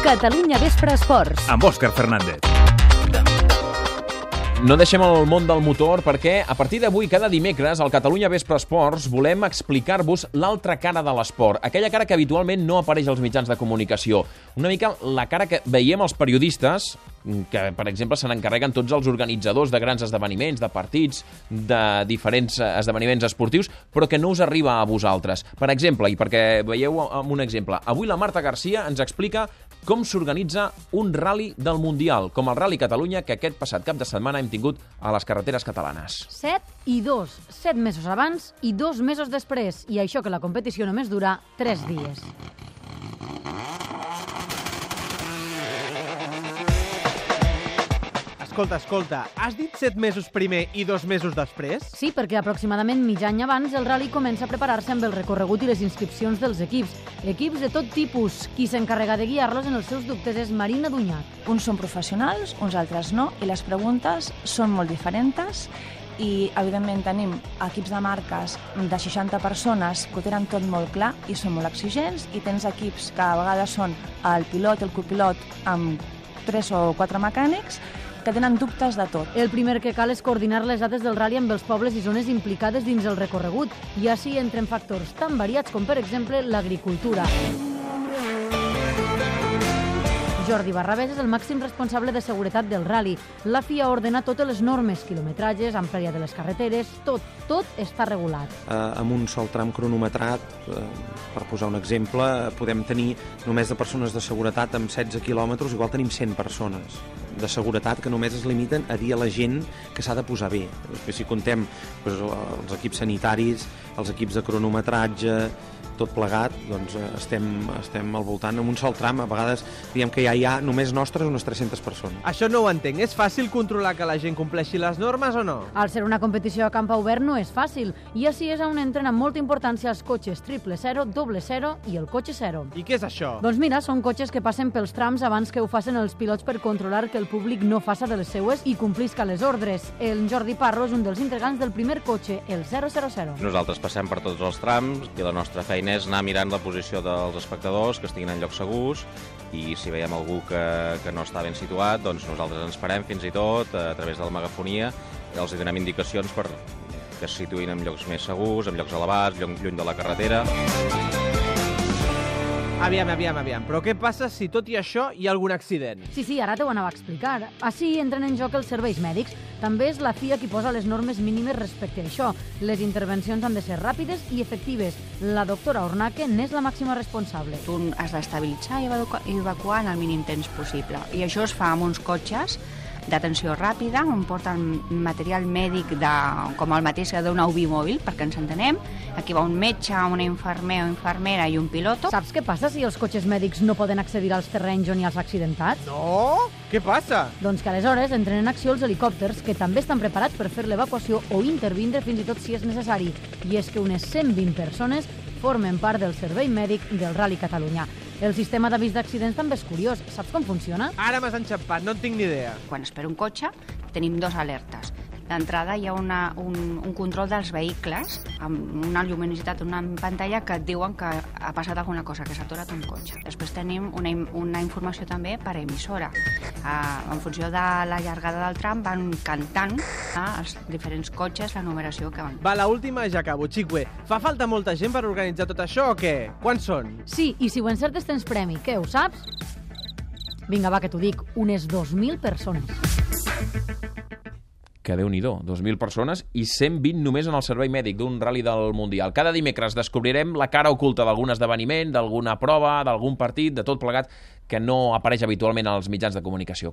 Catalunya Vespre Esports. Amb Òscar Fernández. No deixem el món del motor perquè a partir d'avui, cada dimecres, al Catalunya Vespre Esports, volem explicar-vos l'altra cara de l'esport, aquella cara que habitualment no apareix als mitjans de comunicació. Una mica la cara que veiem els periodistes, que, per exemple, se n'encarreguen tots els organitzadors de grans esdeveniments, de partits, de diferents esdeveniments esportius, però que no us arriba a vosaltres. Per exemple, i perquè veieu amb un exemple, avui la Marta Garcia ens explica com s'organitza un rally del Mundial, com el Rally Catalunya, que aquest passat cap de setmana hem tingut a les carreteres catalanes. 7 i 2, 7 mesos abans i 2 mesos després, i això que la competició només dura 3 dies. Escolta, escolta, has dit set mesos primer i dos mesos després? Sí, perquè aproximadament mig any abans el rally comença a preparar-se amb el recorregut i les inscripcions dels equips. Equips de tot tipus. Qui s'encarrega de guiar-los en els seus dubtes és Marina Dunyac. Uns són professionals, uns altres no, i les preguntes són molt diferents i evidentment tenim equips de marques de 60 persones que ho tenen tot molt clar i són molt exigents i tens equips que a vegades són el pilot, el copilot amb tres o quatre mecànics que tenen dubtes de tot. El primer que cal és coordinar les dates del rally amb els pobles i zones implicades dins el recorregut i així entren factors tan variats com, per exemple, l'agricultura. Jordi Barrabés és el màxim responsable de seguretat del rally. La FIA ordena totes les normes, quilometratges, amplària de les carreteres, tot, tot està regulat. Eh, amb un sol tram cronometrat, eh, per posar un exemple, podem tenir només de persones de seguretat amb 16 quilòmetres, igual tenim 100 persones de seguretat que només es limiten a dir a la gent que s'ha de posar bé. Després, si contem doncs, els equips sanitaris, els equips de cronometratge, tot plegat, doncs eh, estem, estem al voltant amb un sol tram. A vegades diem que ja hi ha només nostres unes 300 persones. Això no ho entenc. És fàcil controlar que la gent compleixi les normes o no? Al ser una competició a camp obert no és fàcil, i així és on entren amb molta importància els cotxes triple zero, doble zero i el cotxe zero. I què és això? Doncs mira, són cotxes que passen pels trams abans que ho facin els pilots per controlar que el públic no faça de les seues i complisca les ordres. El Jordi Parro és un dels integrants del primer cotxe, el 000. Nosaltres passem per tots els trams i la nostra feina és anar mirant la posició dels espectadors, que estiguin en llocs segurs, i si veiem algú que, que no està ben situat, doncs nosaltres ens parem fins i tot a través de la megafonia els donem indicacions per que es situïn en llocs més segurs, en llocs elevats, lluny de la carretera. Aviam, aviam, aviam. Però què passa si tot i això hi ha algun accident? Sí, sí, ara t'ho anava a explicar. Així entren en joc els serveis mèdics. També és la FIA qui posa les normes mínimes respecte a això. Les intervencions han de ser ràpides i efectives. La doctora Ornaque n'és la màxima responsable. Tu has d'estabilitzar i evacuar en el mínim temps possible. I això es fa amb uns cotxes d'atenció ràpida, on porten material mèdic de, com el mateix que d'un UBI mòbil, perquè ens entenem. Aquí va un metge, una infermer o infermera i un piloto. Saps què passa si els cotxes mèdics no poden accedir als terrenys on hi ha els accidentats? No? Què passa? Doncs que aleshores entren en acció els helicòpters, que també estan preparats per fer l'evacuació o intervindre fins i tot si és necessari. I és que unes 120 persones formen part del servei mèdic del Rally Catalunya. El sistema d'avís d'accidents també és curiós. Saps com funciona? Ara m'has enxampat, no en tinc ni idea. Quan espera un cotxe, tenim dos alertes. D'entrada hi ha una, un, un control dels vehicles amb una lluminositat, una pantalla que et diuen que ha passat alguna cosa, que s'ha aturat un cotxe. Després tenim una, una informació també per emissora. Uh, en funció de la llargada del tram van cantant uh, els diferents cotxes la numeració que van. Va, la última ja acabo. Xicue, fa falta molta gent per organitzar tot això o què? Quants són? Sí, i si ho encertes tens premi. Què, ho saps? Vinga, va, que t'ho dic. Unes 2.000 persones que déu nhi 2.000 persones i 120 només en el servei mèdic d'un rally del Mundial. Cada dimecres descobrirem la cara oculta d'algun esdeveniment, d'alguna prova, d'algun partit, de tot plegat que no apareix habitualment als mitjans de comunicació.